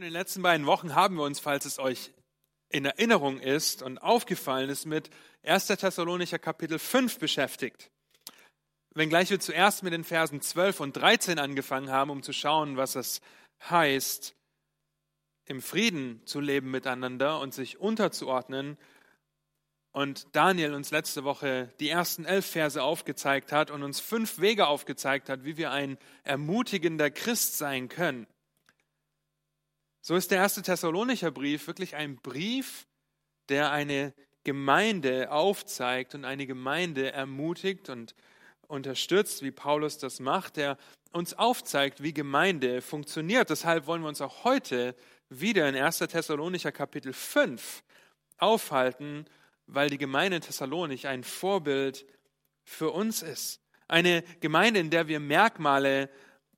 in den letzten beiden Wochen haben wir uns, falls es euch in Erinnerung ist und aufgefallen ist, mit 1. Thessalonicher Kapitel 5 beschäftigt. Wenngleich wir zuerst mit den Versen 12 und 13 angefangen haben, um zu schauen, was es heißt, im Frieden zu leben miteinander und sich unterzuordnen. Und Daniel uns letzte Woche die ersten elf Verse aufgezeigt hat und uns fünf Wege aufgezeigt hat, wie wir ein ermutigender Christ sein können. So ist der erste Thessalonicher Brief wirklich ein Brief, der eine Gemeinde aufzeigt und eine Gemeinde ermutigt und unterstützt, wie Paulus das macht, der uns aufzeigt, wie Gemeinde funktioniert. Deshalb wollen wir uns auch heute wieder in 1. Thessalonicher Kapitel 5 aufhalten, weil die Gemeinde in Thessalonich ein Vorbild für uns ist. Eine Gemeinde, in der wir Merkmale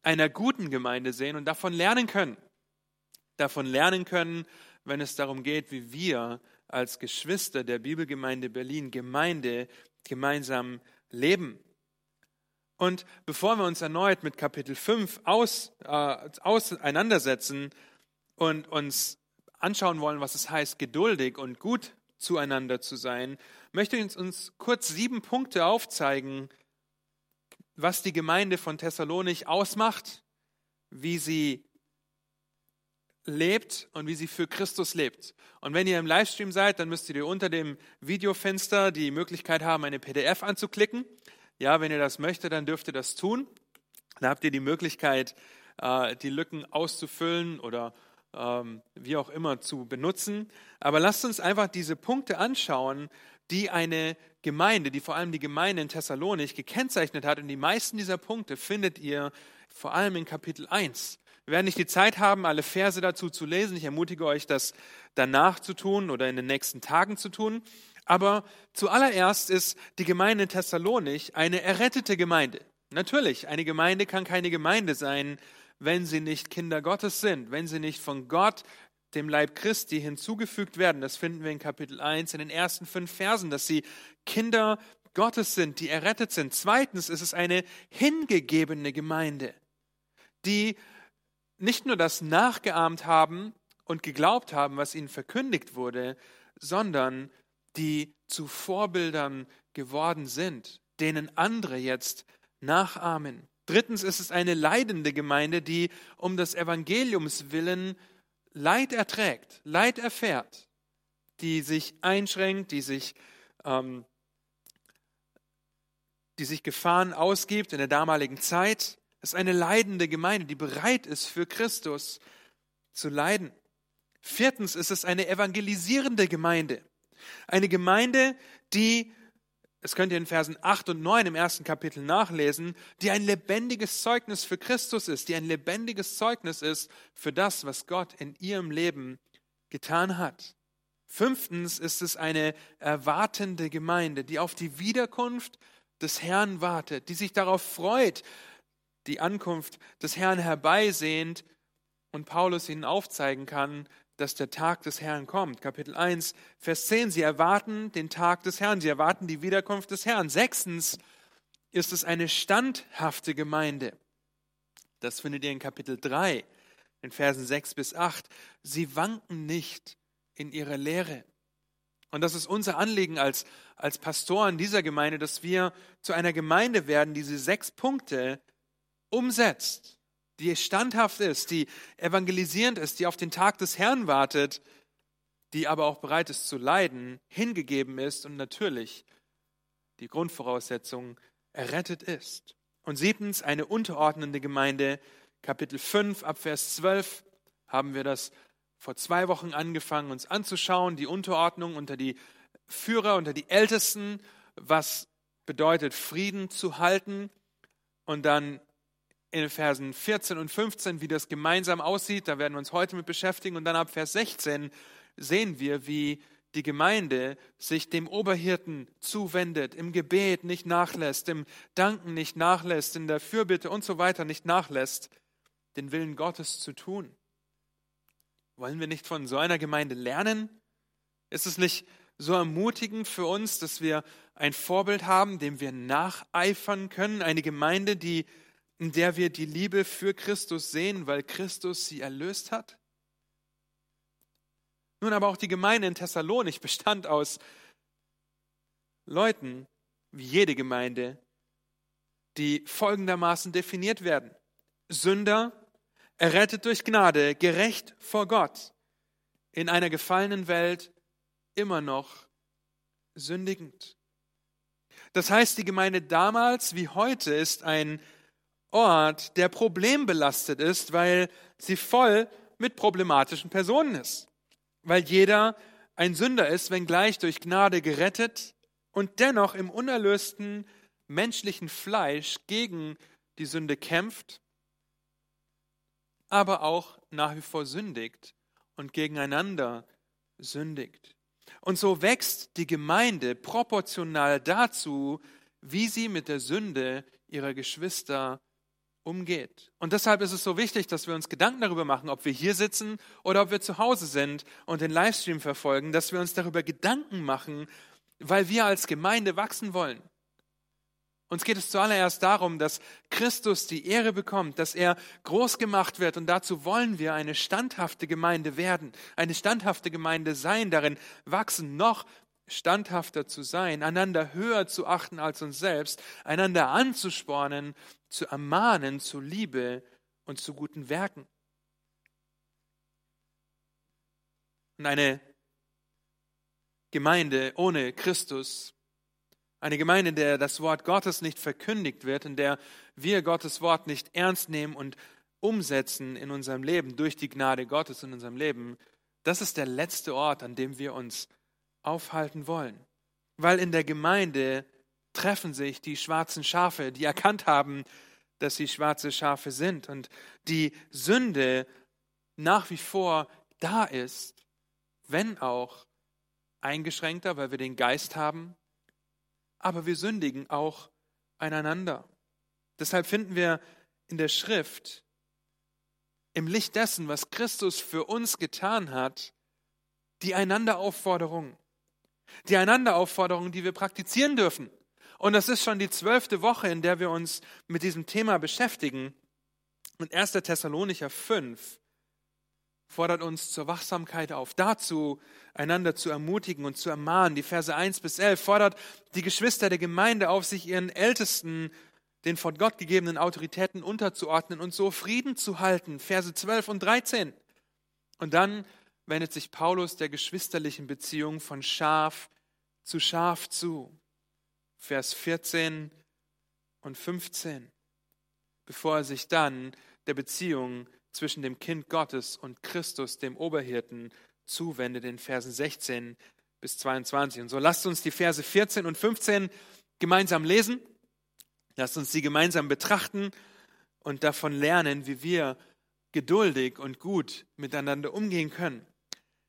einer guten Gemeinde sehen und davon lernen können davon lernen können, wenn es darum geht, wie wir als Geschwister der Bibelgemeinde Berlin Gemeinde gemeinsam leben. Und bevor wir uns erneut mit Kapitel 5 aus, äh, auseinandersetzen und uns anschauen wollen, was es heißt, geduldig und gut zueinander zu sein, möchte ich uns kurz sieben Punkte aufzeigen, was die Gemeinde von Thessalonich ausmacht, wie sie lebt und wie sie für Christus lebt. Und wenn ihr im Livestream seid, dann müsst ihr unter dem Videofenster die Möglichkeit haben, eine PDF anzuklicken. Ja, wenn ihr das möchtet, dann dürft ihr das tun. Dann habt ihr die Möglichkeit, äh, die Lücken auszufüllen oder ähm, wie auch immer zu benutzen. Aber lasst uns einfach diese Punkte anschauen, die eine Gemeinde, die vor allem die Gemeinde in Thessalonich gekennzeichnet hat. Und die meisten dieser Punkte findet ihr vor allem in Kapitel 1. Wir werden nicht die Zeit haben, alle Verse dazu zu lesen. Ich ermutige euch, das danach zu tun oder in den nächsten Tagen zu tun. Aber zuallererst ist die Gemeinde in Thessalonich eine errettete Gemeinde. Natürlich, eine Gemeinde kann keine Gemeinde sein, wenn sie nicht Kinder Gottes sind, wenn sie nicht von Gott, dem Leib Christi, hinzugefügt werden. Das finden wir in Kapitel 1 in den ersten fünf Versen, dass sie Kinder Gottes sind, die errettet sind. Zweitens ist es eine hingegebene Gemeinde, die nicht nur das nachgeahmt haben und geglaubt haben, was ihnen verkündigt wurde, sondern die zu Vorbildern geworden sind, denen andere jetzt nachahmen. Drittens ist es eine leidende Gemeinde, die um des Evangeliums willen Leid erträgt, Leid erfährt, die sich einschränkt, die sich, ähm, die sich Gefahren ausgibt in der damaligen Zeit es ist eine leidende Gemeinde, die bereit ist, für Christus zu leiden. Viertens ist es eine evangelisierende Gemeinde. Eine Gemeinde, die, das könnt ihr in Versen 8 und 9 im ersten Kapitel nachlesen, die ein lebendiges Zeugnis für Christus ist, die ein lebendiges Zeugnis ist für das, was Gott in ihrem Leben getan hat. Fünftens ist es eine erwartende Gemeinde, die auf die Wiederkunft des Herrn wartet, die sich darauf freut, die Ankunft des Herrn herbeisehnt und Paulus ihnen aufzeigen kann, dass der Tag des Herrn kommt. Kapitel 1, Vers 10. Sie erwarten den Tag des Herrn, sie erwarten die Wiederkunft des Herrn. Sechstens ist es eine standhafte Gemeinde. Das findet ihr in Kapitel 3, in Versen 6 bis 8. Sie wanken nicht in ihrer Lehre. Und das ist unser Anliegen als, als Pastoren dieser Gemeinde, dass wir zu einer Gemeinde werden, diese sechs Punkte umsetzt, die standhaft ist, die evangelisierend ist, die auf den Tag des Herrn wartet, die aber auch bereit ist zu leiden, hingegeben ist und natürlich die Grundvoraussetzung errettet ist. Und siebtens, eine unterordnende Gemeinde, Kapitel 5 ab Vers 12 haben wir das vor zwei Wochen angefangen, uns anzuschauen, die Unterordnung unter die Führer, unter die Ältesten, was bedeutet, Frieden zu halten. Und dann in Versen 14 und 15, wie das gemeinsam aussieht. Da werden wir uns heute mit beschäftigen. Und dann ab Vers 16 sehen wir, wie die Gemeinde sich dem Oberhirten zuwendet, im Gebet nicht nachlässt, im Danken nicht nachlässt, in der Fürbitte und so weiter nicht nachlässt, den Willen Gottes zu tun. Wollen wir nicht von so einer Gemeinde lernen? Ist es nicht so ermutigend für uns, dass wir ein Vorbild haben, dem wir nacheifern können? Eine Gemeinde, die in der wir die Liebe für Christus sehen, weil Christus sie erlöst hat? Nun aber auch die Gemeinde in Thessalonich bestand aus Leuten, wie jede Gemeinde, die folgendermaßen definiert werden. Sünder, errettet durch Gnade, gerecht vor Gott, in einer gefallenen Welt immer noch sündigend. Das heißt, die Gemeinde damals wie heute ist ein Ort, der problembelastet ist, weil sie voll mit problematischen Personen ist. Weil jeder ein Sünder ist, wenngleich durch Gnade gerettet und dennoch im unerlösten menschlichen Fleisch gegen die Sünde kämpft, aber auch nach wie vor sündigt und gegeneinander sündigt. Und so wächst die Gemeinde proportional dazu, wie sie mit der Sünde ihrer Geschwister umgeht. Und deshalb ist es so wichtig, dass wir uns Gedanken darüber machen, ob wir hier sitzen oder ob wir zu Hause sind und den Livestream verfolgen, dass wir uns darüber Gedanken machen, weil wir als Gemeinde wachsen wollen. Uns geht es zuallererst darum, dass Christus die Ehre bekommt, dass er groß gemacht wird und dazu wollen wir eine standhafte Gemeinde werden, eine standhafte Gemeinde sein, darin wachsen, noch standhafter zu sein, einander höher zu achten als uns selbst, einander anzuspornen, zu ermahnen zu Liebe und zu guten Werken. Und eine Gemeinde ohne Christus eine Gemeinde, in der das Wort Gottes nicht verkündigt wird, in der wir Gottes Wort nicht ernst nehmen und umsetzen in unserem Leben, durch die Gnade Gottes in unserem Leben, das ist der letzte Ort, an dem wir uns aufhalten wollen. Weil in der Gemeinde treffen sich die schwarzen Schafe, die erkannt haben, dass sie schwarze Schafe sind und die Sünde nach wie vor da ist, wenn auch eingeschränkter, weil wir den Geist haben, aber wir sündigen auch einander. Deshalb finden wir in der Schrift, im Licht dessen, was Christus für uns getan hat, die Einanderaufforderung. Die Einanderaufforderung, die wir praktizieren dürfen. Und das ist schon die zwölfte Woche, in der wir uns mit diesem Thema beschäftigen. Und 1. Thessalonicher 5 fordert uns zur Wachsamkeit auf, dazu einander zu ermutigen und zu ermahnen. Die Verse 1 bis 11 fordert die Geschwister der Gemeinde auf, sich ihren Ältesten, den von Gott gegebenen Autoritäten unterzuordnen und so Frieden zu halten. Verse 12 und 13. Und dann wendet sich Paulus der geschwisterlichen Beziehung von Schaf zu Schaf zu. Vers 14 und 15. Bevor er sich dann der Beziehung zwischen dem Kind Gottes und Christus, dem Oberhirten, zuwendet in Versen 16 bis 22. Und so lasst uns die Verse 14 und 15 gemeinsam lesen. Lasst uns sie gemeinsam betrachten und davon lernen, wie wir geduldig und gut miteinander umgehen können.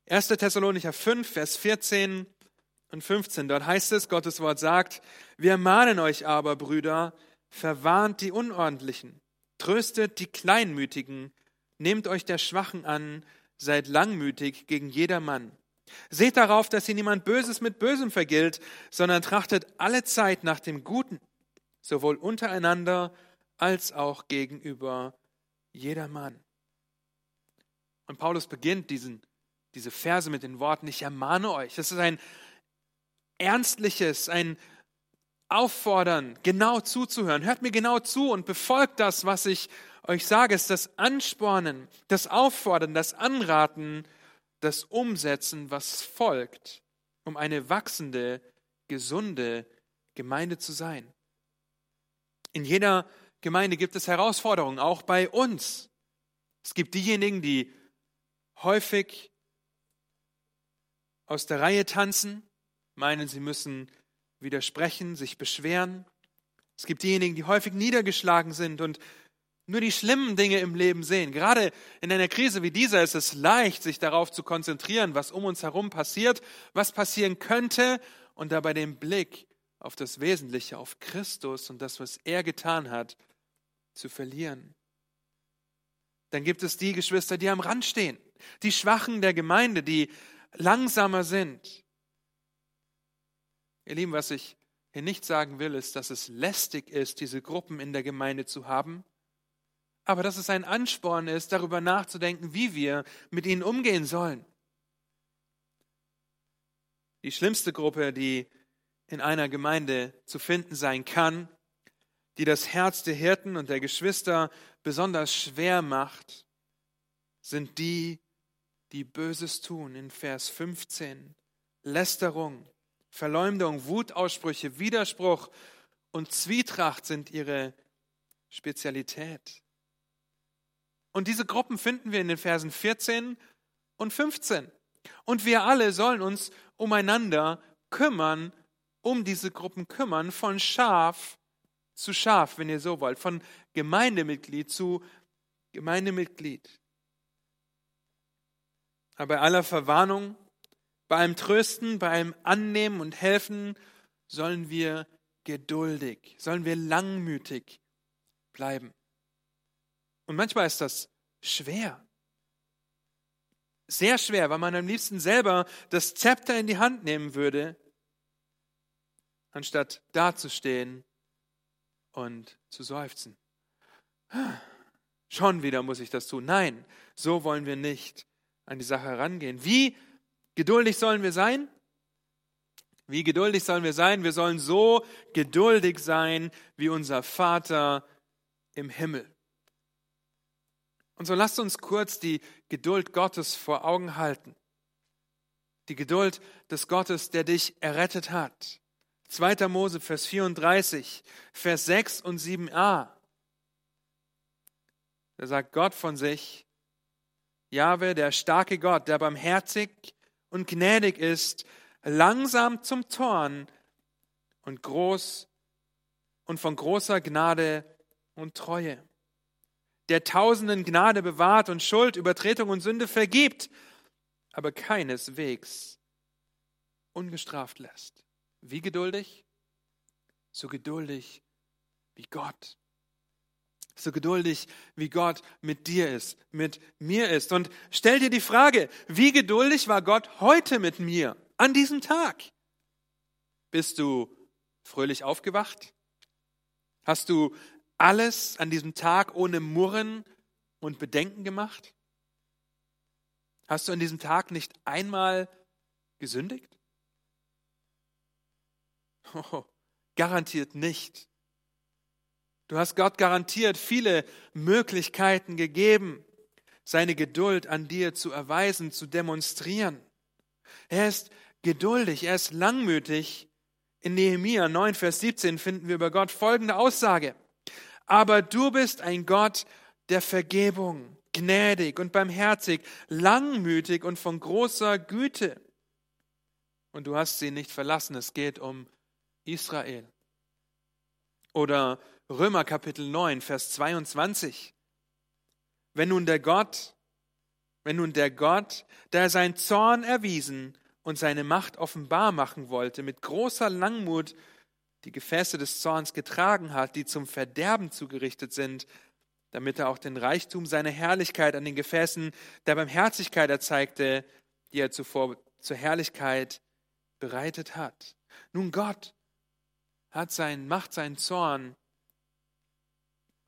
1. Thessalonicher 5, Vers 14 und 15. Dort heißt es, Gottes Wort sagt, wir mahnen euch aber, Brüder, verwarnt die Unordentlichen, tröstet die Kleinmütigen, Nehmt euch der Schwachen an, seid langmütig gegen jedermann. Seht darauf, dass ihr niemand Böses mit Bösem vergilt, sondern trachtet alle Zeit nach dem Guten, sowohl untereinander als auch gegenüber jedermann. Und Paulus beginnt diesen, diese Verse mit den Worten, ich ermahne euch. Das ist ein ernstliches, ein Auffordern, genau zuzuhören. Hört mir genau zu und befolgt das, was ich euch sage, ist das Anspornen, das Auffordern, das Anraten, das Umsetzen, was folgt, um eine wachsende, gesunde Gemeinde zu sein. In jeder Gemeinde gibt es Herausforderungen, auch bei uns. Es gibt diejenigen, die häufig aus der Reihe tanzen, meinen, sie müssen widersprechen, sich beschweren. Es gibt diejenigen, die häufig niedergeschlagen sind und nur die schlimmen Dinge im Leben sehen. Gerade in einer Krise wie dieser ist es leicht, sich darauf zu konzentrieren, was um uns herum passiert, was passieren könnte und dabei den Blick auf das Wesentliche, auf Christus und das, was er getan hat, zu verlieren. Dann gibt es die Geschwister, die am Rand stehen, die Schwachen der Gemeinde, die langsamer sind. Ihr Lieben, was ich hier nicht sagen will, ist, dass es lästig ist, diese Gruppen in der Gemeinde zu haben aber dass es ein Ansporn ist, darüber nachzudenken, wie wir mit ihnen umgehen sollen. die schlimmste Gruppe, die in einer Gemeinde zu finden sein kann, die das Herz der Hirten und der Geschwister besonders schwer macht, sind die, die Böses tun. In Vers 15. Lästerung, Verleumdung, Wutausbrüche, Widerspruch und Zwietracht sind ihre Spezialität. Und diese Gruppen finden wir in den Versen 14 und 15. Und wir alle sollen uns umeinander kümmern, um diese Gruppen kümmern, von Schaf zu Schaf, wenn ihr so wollt, von Gemeindemitglied zu Gemeindemitglied. Aber bei aller Verwarnung, bei allem Trösten, bei allem Annehmen und Helfen sollen wir geduldig, sollen wir langmütig bleiben. Und manchmal ist das schwer. Sehr schwer, weil man am liebsten selber das Zepter in die Hand nehmen würde, anstatt dazustehen und zu seufzen. Schon wieder muss ich das tun. Nein, so wollen wir nicht an die Sache herangehen. Wie geduldig sollen wir sein? Wie geduldig sollen wir sein? Wir sollen so geduldig sein wie unser Vater im Himmel. Und so lasst uns kurz die Geduld Gottes vor Augen halten. Die Geduld des Gottes, der dich errettet hat. 2. Mose, Vers 34, Vers 6 und 7a. Da sagt Gott von sich, Jahwe, der starke Gott, der barmherzig und gnädig ist, langsam zum Zorn und groß und von großer Gnade und Treue, der tausenden Gnade bewahrt und Schuld, Übertretung und Sünde vergibt, aber keineswegs ungestraft lässt. Wie geduldig? So geduldig wie Gott. So geduldig wie Gott mit dir ist, mit mir ist. Und stell dir die Frage, wie geduldig war Gott heute mit mir, an diesem Tag? Bist du fröhlich aufgewacht? Hast du alles an diesem Tag ohne Murren und Bedenken gemacht? Hast du an diesem Tag nicht einmal gesündigt? Oh, garantiert nicht. Du hast Gott garantiert viele Möglichkeiten gegeben, seine Geduld an dir zu erweisen, zu demonstrieren. Er ist geduldig, er ist langmütig. In Nehemia 9, Vers 17 finden wir über Gott folgende Aussage. Aber du bist ein Gott der Vergebung, gnädig und barmherzig, langmütig und von großer Güte. Und du hast sie nicht verlassen. Es geht um Israel. Oder Römer Kapitel 9, Vers 22. Wenn nun der Gott, wenn nun der Gott, der sein Zorn erwiesen und seine Macht offenbar machen wollte, mit großer Langmut die Gefäße des Zorns getragen hat, die zum Verderben zugerichtet sind, damit er auch den Reichtum seiner Herrlichkeit an den Gefäßen der Barmherzigkeit erzeigte, die er zuvor zur Herrlichkeit bereitet hat. Nun Gott hat sein, macht seinen Zorn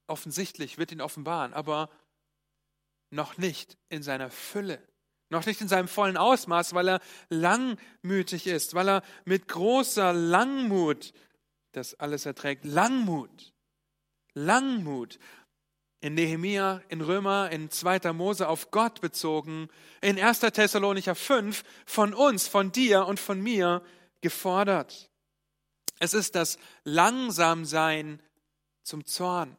offensichtlich, wird ihn offenbaren, aber noch nicht in seiner Fülle, noch nicht in seinem vollen Ausmaß, weil er langmütig ist, weil er mit großer Langmut das alles erträgt. Langmut, Langmut. In Nehemia, in Römer, in 2. Mose auf Gott bezogen, in 1. Thessalonicher 5 von uns, von dir und von mir gefordert. Es ist das Langsamsein zum Zorn.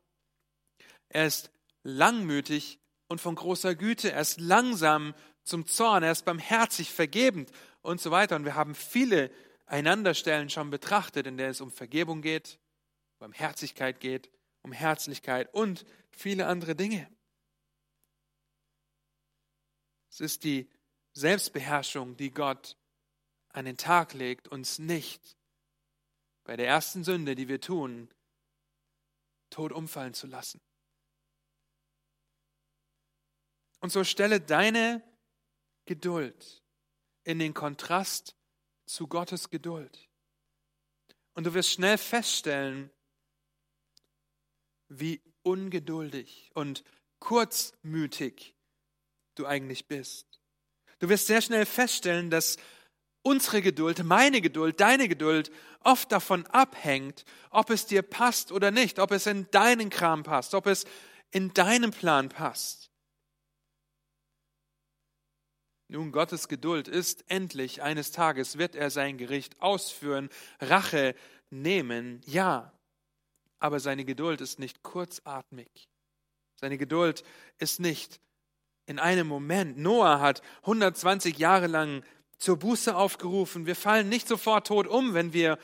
Er ist langmütig und von großer Güte. Er ist langsam zum Zorn. Er ist barmherzig, vergebend und so weiter. Und wir haben viele Einanderstellen schon betrachtet, in der es um Vergebung geht, Barmherzigkeit geht, um Herzlichkeit und viele andere Dinge. Es ist die Selbstbeherrschung, die Gott an den Tag legt, uns nicht bei der ersten Sünde, die wir tun, tot umfallen zu lassen. Und so stelle deine Geduld in den Kontrast zu Gottes Geduld. Und du wirst schnell feststellen, wie ungeduldig und kurzmütig du eigentlich bist. Du wirst sehr schnell feststellen, dass unsere Geduld, meine Geduld, deine Geduld oft davon abhängt, ob es dir passt oder nicht, ob es in deinen Kram passt, ob es in deinen Plan passt. Nun, Gottes Geduld ist endlich, eines Tages wird er sein Gericht ausführen, Rache nehmen, ja, aber seine Geduld ist nicht kurzatmig. Seine Geduld ist nicht in einem Moment. Noah hat 120 Jahre lang zur Buße aufgerufen. Wir fallen nicht sofort tot um, wenn wir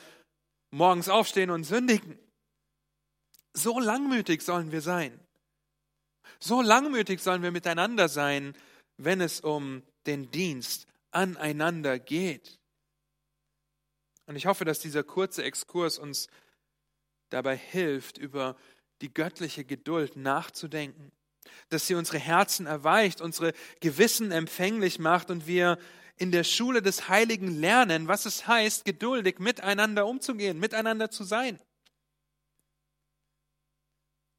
morgens aufstehen und sündigen. So langmütig sollen wir sein. So langmütig sollen wir miteinander sein, wenn es um den Dienst aneinander geht. Und ich hoffe, dass dieser kurze Exkurs uns dabei hilft, über die göttliche Geduld nachzudenken, dass sie unsere Herzen erweicht, unsere Gewissen empfänglich macht und wir in der Schule des Heiligen lernen, was es heißt, geduldig miteinander umzugehen, miteinander zu sein.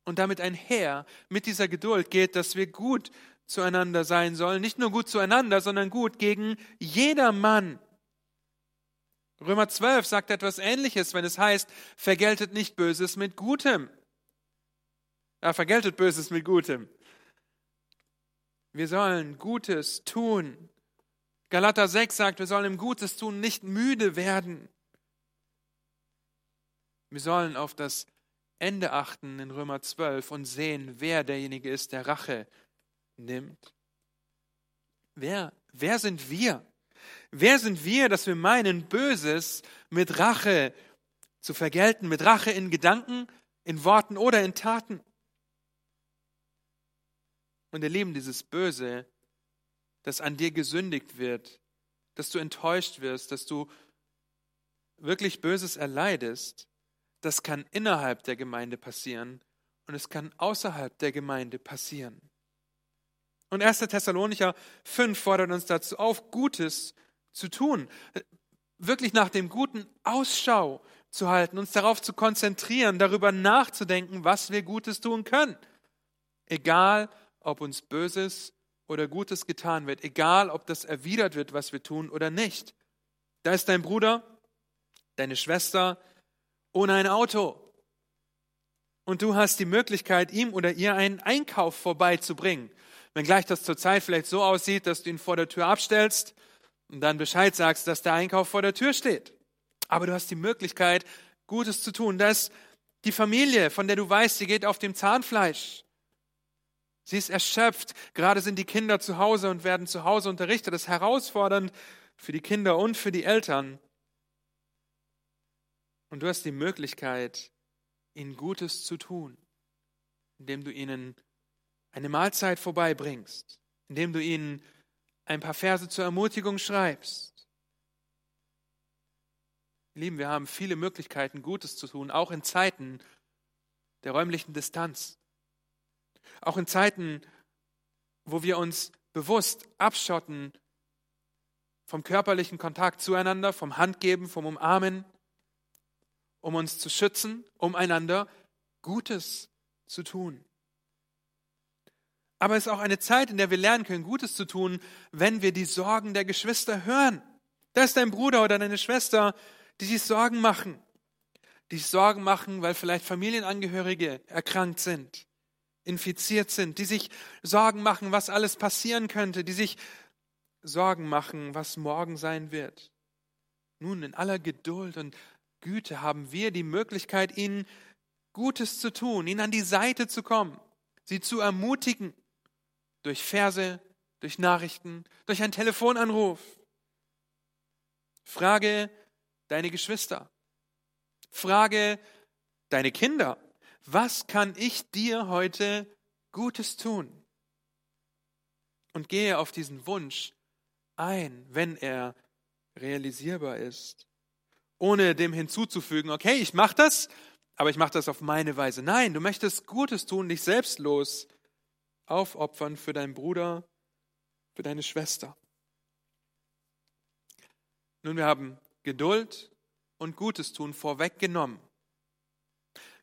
Und damit einher mit dieser Geduld geht, dass wir gut zueinander sein sollen, nicht nur gut zueinander, sondern gut gegen jedermann. Römer 12 sagt etwas Ähnliches, wenn es heißt, vergeltet nicht Böses mit Gutem. Ja, vergeltet Böses mit Gutem. Wir sollen Gutes tun. Galater 6 sagt, wir sollen im Gutes tun nicht müde werden. Wir sollen auf das Ende achten in Römer 12 und sehen, wer derjenige ist, der Rache nimmt. Wer, wer sind wir? Wer sind wir, dass wir meinen, Böses mit Rache zu vergelten, mit Rache in Gedanken, in Worten oder in Taten? Und ihr Lieben, dieses Böse, das an dir gesündigt wird, dass du enttäuscht wirst, dass du wirklich Böses erleidest, das kann innerhalb der Gemeinde passieren und es kann außerhalb der Gemeinde passieren. Und 1. Thessalonicher 5 fordert uns dazu auf, Gutes zu tun, wirklich nach dem Guten Ausschau zu halten, uns darauf zu konzentrieren, darüber nachzudenken, was wir Gutes tun können. Egal, ob uns Böses oder Gutes getan wird, egal, ob das erwidert wird, was wir tun oder nicht. Da ist dein Bruder, deine Schwester ohne ein Auto. Und du hast die Möglichkeit, ihm oder ihr einen Einkauf vorbeizubringen. Wenngleich das zurzeit vielleicht so aussieht, dass du ihn vor der Tür abstellst und dann Bescheid sagst, dass der Einkauf vor der Tür steht. Aber du hast die Möglichkeit, Gutes zu tun. Da ist die Familie, von der du weißt, sie geht auf dem Zahnfleisch. Sie ist erschöpft. Gerade sind die Kinder zu Hause und werden zu Hause unterrichtet. Das ist herausfordernd für die Kinder und für die Eltern. Und du hast die Möglichkeit, ihnen Gutes zu tun, indem du ihnen eine Mahlzeit vorbeibringst, indem du ihnen ein paar Verse zur Ermutigung schreibst. Lieben, wir haben viele Möglichkeiten, Gutes zu tun, auch in Zeiten der räumlichen Distanz. Auch in Zeiten, wo wir uns bewusst abschotten vom körperlichen Kontakt zueinander, vom Handgeben, vom Umarmen, um uns zu schützen, um einander Gutes zu tun. Aber es ist auch eine Zeit, in der wir lernen können, Gutes zu tun, wenn wir die Sorgen der Geschwister hören. Da ist dein Bruder oder deine Schwester, die sich Sorgen machen. Die sich Sorgen machen, weil vielleicht Familienangehörige erkrankt sind, infiziert sind, die sich Sorgen machen, was alles passieren könnte, die sich Sorgen machen, was morgen sein wird. Nun, in aller Geduld und Güte haben wir die Möglichkeit, ihnen Gutes zu tun, ihnen an die Seite zu kommen, sie zu ermutigen, durch Verse, durch Nachrichten, durch einen Telefonanruf. Frage deine Geschwister. Frage deine Kinder. Was kann ich dir heute Gutes tun? Und gehe auf diesen Wunsch ein, wenn er realisierbar ist. Ohne dem hinzuzufügen, okay, ich mache das, aber ich mache das auf meine Weise. Nein, du möchtest Gutes tun, dich selbstlos aufopfern für deinen Bruder, für deine Schwester. Nun, wir haben Geduld und Gutes tun vorweggenommen.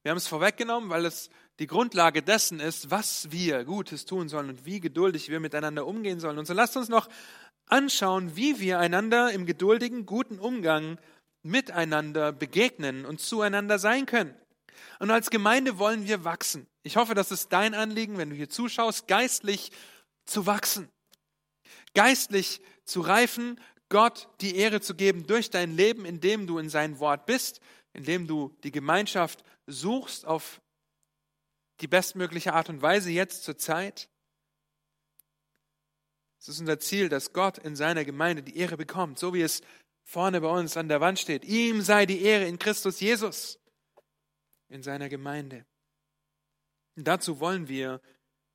Wir haben es vorweggenommen, weil es die Grundlage dessen ist, was wir Gutes tun sollen und wie geduldig wir miteinander umgehen sollen. Und so lasst uns noch anschauen, wie wir einander im geduldigen, guten Umgang miteinander begegnen und zueinander sein können. Und als Gemeinde wollen wir wachsen. Ich hoffe, das ist dein Anliegen, wenn du hier zuschaust, geistlich zu wachsen, geistlich zu reifen, Gott die Ehre zu geben durch dein Leben, indem du in sein Wort bist, indem du die Gemeinschaft suchst auf die bestmögliche Art und Weise jetzt zur Zeit. Es ist unser Ziel, dass Gott in seiner Gemeinde die Ehre bekommt, so wie es vorne bei uns an der Wand steht. Ihm sei die Ehre in Christus Jesus, in seiner Gemeinde. Dazu wollen wir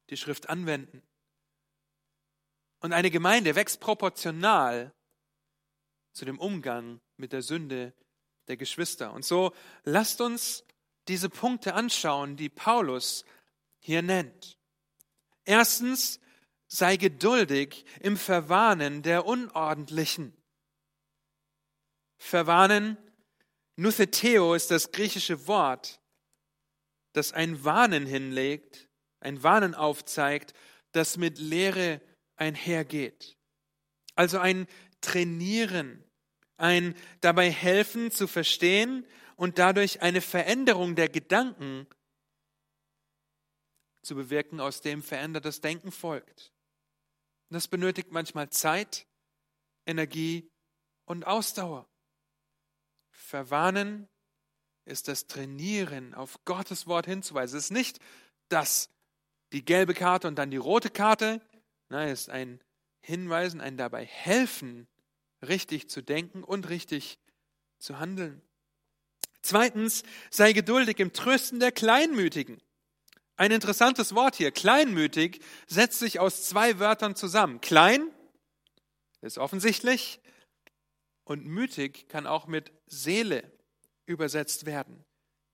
die Schrift anwenden. Und eine Gemeinde wächst proportional zu dem Umgang mit der Sünde der Geschwister. Und so lasst uns diese Punkte anschauen, die Paulus hier nennt. Erstens, sei geduldig im Verwarnen der Unordentlichen. Verwarnen, Nutheteo ist das griechische Wort, das ein Warnen hinlegt, ein Warnen aufzeigt, das mit Lehre einhergeht. Also ein Trainieren, ein dabei helfen zu verstehen und dadurch eine Veränderung der Gedanken zu bewirken, aus dem verändertes Denken folgt. das benötigt manchmal Zeit, Energie und Ausdauer. Verwarnen ist das Trainieren, auf Gottes Wort hinzuweisen. Es ist nicht das, die gelbe Karte und dann die rote Karte. Nein, es ist ein Hinweisen, ein dabei helfen, richtig zu denken und richtig zu handeln. Zweitens, sei geduldig im Trösten der Kleinmütigen. Ein interessantes Wort hier. Kleinmütig setzt sich aus zwei Wörtern zusammen. Klein ist offensichtlich und mütig kann auch mit Seele übersetzt werden.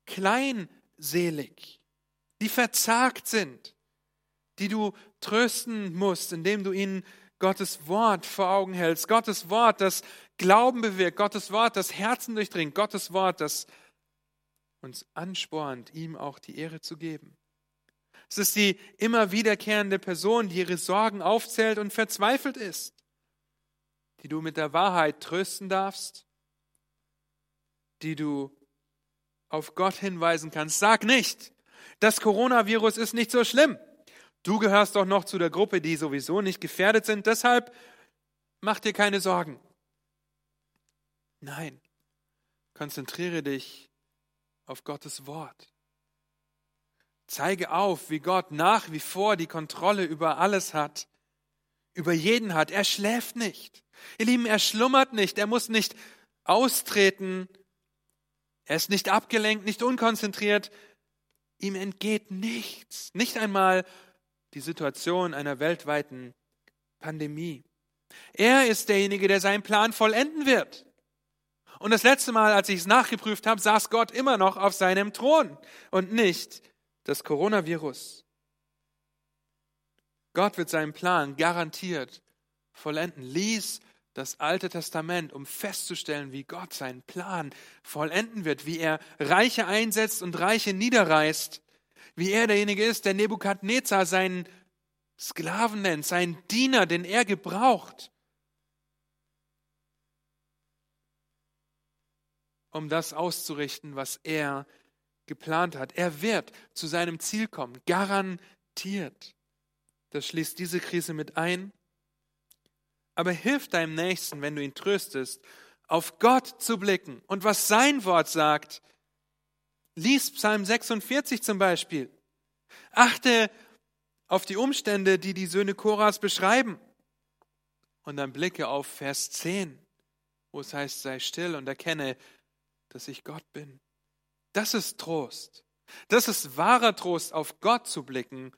Kleinselig, die verzagt sind, die du trösten musst, indem du ihnen Gottes Wort vor Augen hältst. Gottes Wort, das Glauben bewirkt. Gottes Wort, das Herzen durchdringt. Gottes Wort, das uns anspornt, ihm auch die Ehre zu geben. Es ist die immer wiederkehrende Person, die ihre Sorgen aufzählt und verzweifelt ist, die du mit der Wahrheit trösten darfst, die du auf Gott hinweisen kannst. Sag nicht, das Coronavirus ist nicht so schlimm. Du gehörst doch noch zu der Gruppe, die sowieso nicht gefährdet sind, deshalb mach dir keine Sorgen. Nein, konzentriere dich auf Gottes Wort. Zeige auf, wie Gott nach wie vor die Kontrolle über alles hat, über jeden hat. Er schläft nicht. Ihr Lieben, er schlummert nicht, er muss nicht austreten, er ist nicht abgelenkt, nicht unkonzentriert, ihm entgeht nichts, nicht einmal die Situation einer weltweiten Pandemie. Er ist derjenige, der seinen Plan vollenden wird. Und das letzte Mal, als ich es nachgeprüft habe, saß Gott immer noch auf seinem Thron und nicht das Coronavirus. Gott wird seinen Plan garantiert vollenden. Lies das Alte Testament, um festzustellen, wie Gott seinen Plan vollenden wird, wie er Reiche einsetzt und Reiche niederreißt wie er derjenige ist, der Nebukadnezar seinen Sklaven nennt, seinen Diener, den er gebraucht, um das auszurichten, was er geplant hat. Er wird zu seinem Ziel kommen, garantiert. Das schließt diese Krise mit ein. Aber hilf deinem Nächsten, wenn du ihn tröstest, auf Gott zu blicken und was sein Wort sagt, Lies Psalm 46 zum Beispiel. Achte auf die Umstände, die die Söhne Koras beschreiben. Und dann blicke auf Vers 10, wo es heißt, sei still und erkenne, dass ich Gott bin. Das ist Trost. Das ist wahrer Trost, auf Gott zu blicken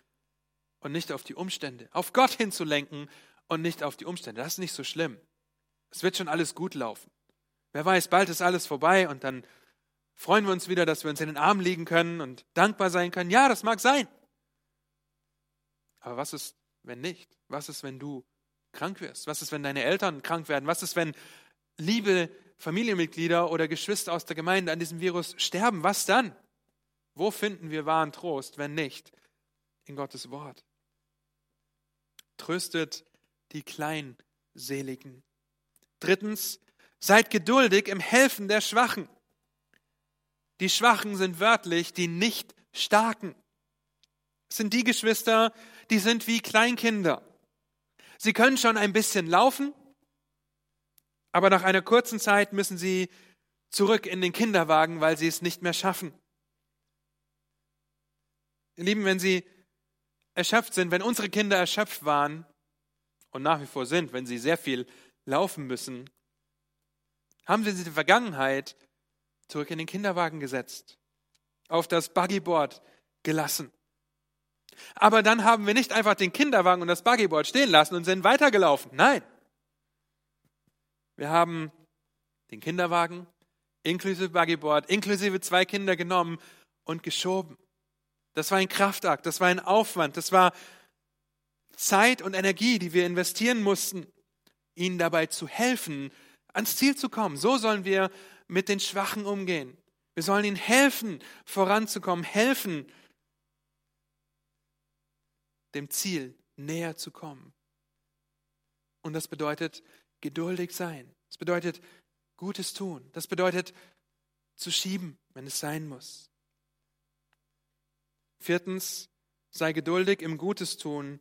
und nicht auf die Umstände. Auf Gott hinzulenken und nicht auf die Umstände. Das ist nicht so schlimm. Es wird schon alles gut laufen. Wer weiß, bald ist alles vorbei und dann Freuen wir uns wieder, dass wir uns in den Arm legen können und dankbar sein können? Ja, das mag sein. Aber was ist, wenn nicht? Was ist, wenn du krank wirst? Was ist, wenn deine Eltern krank werden? Was ist, wenn liebe Familienmitglieder oder Geschwister aus der Gemeinde an diesem Virus sterben? Was dann? Wo finden wir wahren Trost, wenn nicht in Gottes Wort? Tröstet die Kleinmütigen. Seligen. Drittens, seid geduldig im Helfen der Schwachen. Die Schwachen sind wörtlich die nicht Starken. Es sind die Geschwister, die sind wie Kleinkinder. Sie können schon ein bisschen laufen, aber nach einer kurzen Zeit müssen sie zurück in den Kinderwagen, weil sie es nicht mehr schaffen. Ihr Lieben, wenn sie erschöpft sind, wenn unsere Kinder erschöpft waren und nach wie vor sind, wenn sie sehr viel laufen müssen, haben sie in der Vergangenheit zurück in den Kinderwagen gesetzt, auf das Buggyboard gelassen. Aber dann haben wir nicht einfach den Kinderwagen und das Buggyboard stehen lassen und sind weitergelaufen. Nein. Wir haben den Kinderwagen inklusive Buggyboard, inklusive zwei Kinder genommen und geschoben. Das war ein Kraftakt, das war ein Aufwand, das war Zeit und Energie, die wir investieren mussten, ihnen dabei zu helfen, ans Ziel zu kommen. So sollen wir mit den Schwachen umgehen. Wir sollen ihnen helfen, voranzukommen, helfen, dem Ziel näher zu kommen. Und das bedeutet geduldig sein. Das bedeutet Gutes tun. Das bedeutet zu schieben, wenn es sein muss. Viertens, sei geduldig im Gutes tun,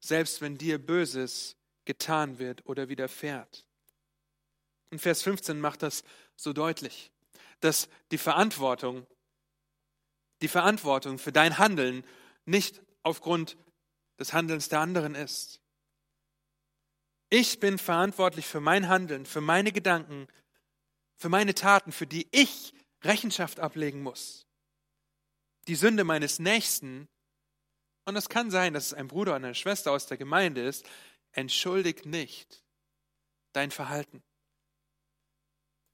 selbst wenn dir Böses getan wird oder widerfährt. Und Vers 15 macht das so deutlich, dass die Verantwortung, die Verantwortung für dein Handeln nicht aufgrund des Handelns der anderen ist. Ich bin verantwortlich für mein Handeln, für meine Gedanken, für meine Taten, für die ich Rechenschaft ablegen muss. Die Sünde meines Nächsten, und es kann sein, dass es ein Bruder oder eine Schwester aus der Gemeinde ist, entschuldigt nicht dein Verhalten.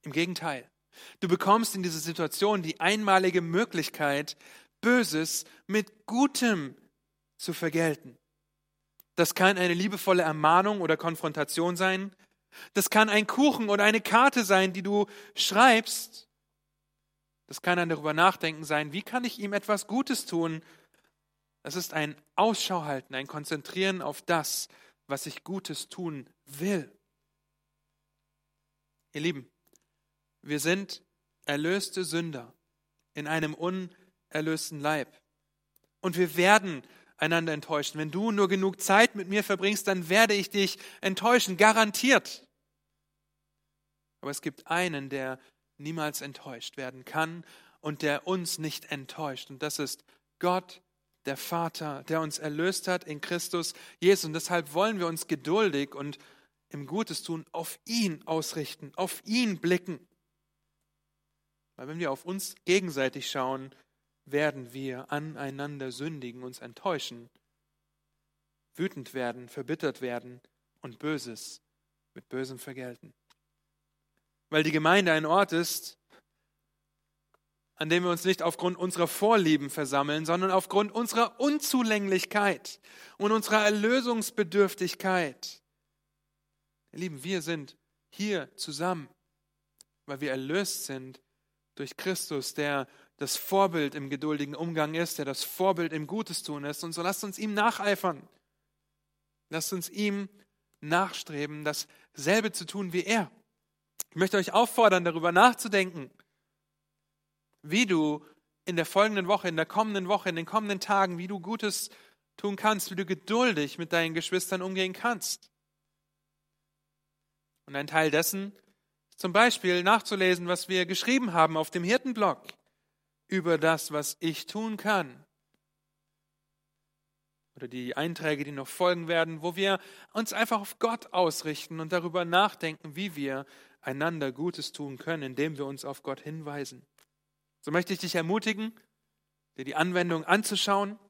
Im Gegenteil, du bekommst in dieser Situation die einmalige Möglichkeit, Böses mit Gutem zu vergelten. Das kann eine liebevolle Ermahnung oder Konfrontation sein. Das kann ein Kuchen oder eine Karte sein, die du schreibst. Das kann ein darüber nachdenken sein, wie kann ich ihm etwas Gutes tun. Das ist ein Ausschau halten, ein Konzentrieren auf das, was ich Gutes tun will. Ihr Lieben, wir sind erlöste Sünder in einem unerlösten Leib. Und wir werden einander enttäuschen. Wenn du nur genug Zeit mit mir verbringst, dann werde ich dich enttäuschen, garantiert. Aber es gibt einen, der niemals enttäuscht werden kann und der uns nicht enttäuscht. Und das ist Gott, der Vater, der uns erlöst hat in Christus Jesus. Und deshalb wollen wir uns geduldig und im Gutes tun auf ihn ausrichten, auf ihn blicken. Weil wenn wir auf uns gegenseitig schauen, werden wir aneinander sündigen, uns enttäuschen, wütend werden, verbittert werden und Böses mit Bösem vergelten. Weil die Gemeinde ein Ort ist, an dem wir uns nicht aufgrund unserer Vorlieben versammeln, sondern aufgrund unserer Unzulänglichkeit und unserer Erlösungsbedürftigkeit. Ihr Lieben, wir sind hier zusammen, weil wir erlöst sind durch Christus, der das Vorbild im geduldigen Umgang ist, der das Vorbild im Gutes tun ist. Und so lasst uns ihm nacheifern. Lasst uns ihm nachstreben, dasselbe zu tun wie er. Ich möchte euch auffordern, darüber nachzudenken, wie du in der folgenden Woche, in der kommenden Woche, in den kommenden Tagen, wie du Gutes tun kannst, wie du geduldig mit deinen Geschwistern umgehen kannst. Und ein Teil dessen, zum Beispiel nachzulesen, was wir geschrieben haben auf dem Hirtenblog über das, was ich tun kann. Oder die Einträge, die noch folgen werden, wo wir uns einfach auf Gott ausrichten und darüber nachdenken, wie wir einander Gutes tun können, indem wir uns auf Gott hinweisen. So möchte ich dich ermutigen, dir die Anwendung anzuschauen,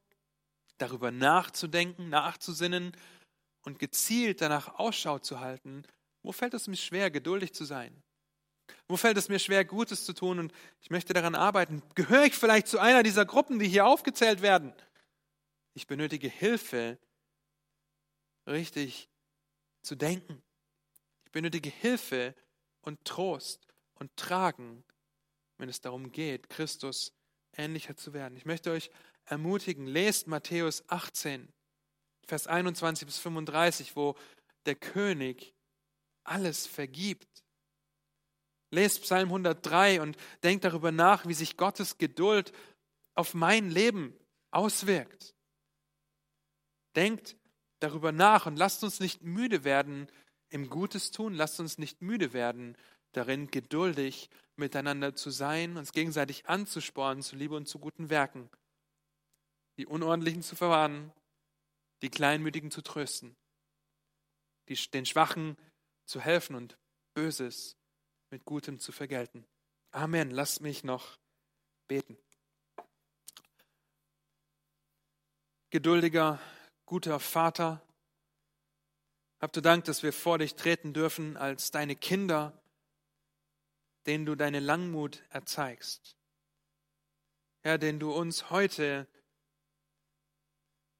darüber nachzudenken, nachzusinnen und gezielt danach Ausschau zu halten, wo fällt es mir schwer, geduldig zu sein? Wo fällt es mir schwer, Gutes zu tun und ich möchte daran arbeiten? Gehöre ich vielleicht zu einer dieser Gruppen, die hier aufgezählt werden? Ich benötige Hilfe, richtig zu denken. Ich benötige Hilfe und Trost und Tragen, wenn es darum geht, Christus ähnlicher zu werden. Ich möchte euch ermutigen, lest Matthäus 18, Vers 21 bis 35, wo der König alles vergibt. Lest Psalm 103 und denkt darüber nach, wie sich Gottes Geduld auf mein Leben auswirkt. Denkt darüber nach und lasst uns nicht müde werden im Gutes tun, lasst uns nicht müde werden darin, geduldig miteinander zu sein, uns gegenseitig anzuspornen zu Liebe und zu guten Werken, die Unordentlichen zu verwarnen, die Kleinmütigen zu trösten, die, den Schwachen zu helfen und Böses mit Gutem zu vergelten. Amen. Lasst mich noch beten. Geduldiger, guter Vater, hab du Dank, dass wir vor dich treten dürfen als deine Kinder, denen du deine Langmut erzeigst. Herr, den du uns heute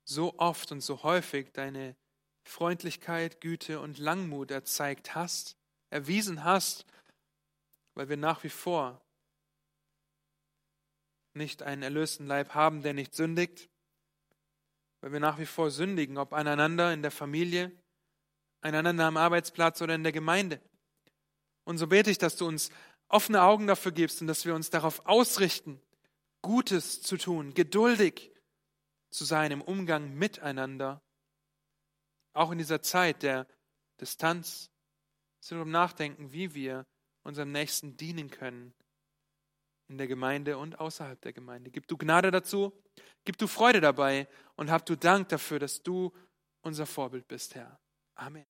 so oft und so häufig deine Freundlichkeit, Güte und Langmut erzeigt hast, erwiesen hast, weil wir nach wie vor nicht einen erlösten Leib haben, der nicht sündigt, weil wir nach wie vor sündigen, ob aneinander in der Familie, einander am Arbeitsplatz oder in der Gemeinde. Und so bete ich, dass du uns offene Augen dafür gibst und dass wir uns darauf ausrichten, Gutes zu tun, geduldig zu sein im Umgang miteinander, auch in dieser Zeit der Distanz, zu darüber nachdenken, wie wir unserem Nächsten dienen können, in der Gemeinde und außerhalb der Gemeinde. Gib du Gnade dazu, gib du Freude dabei und hab du Dank dafür, dass du unser Vorbild bist, Herr. Amen.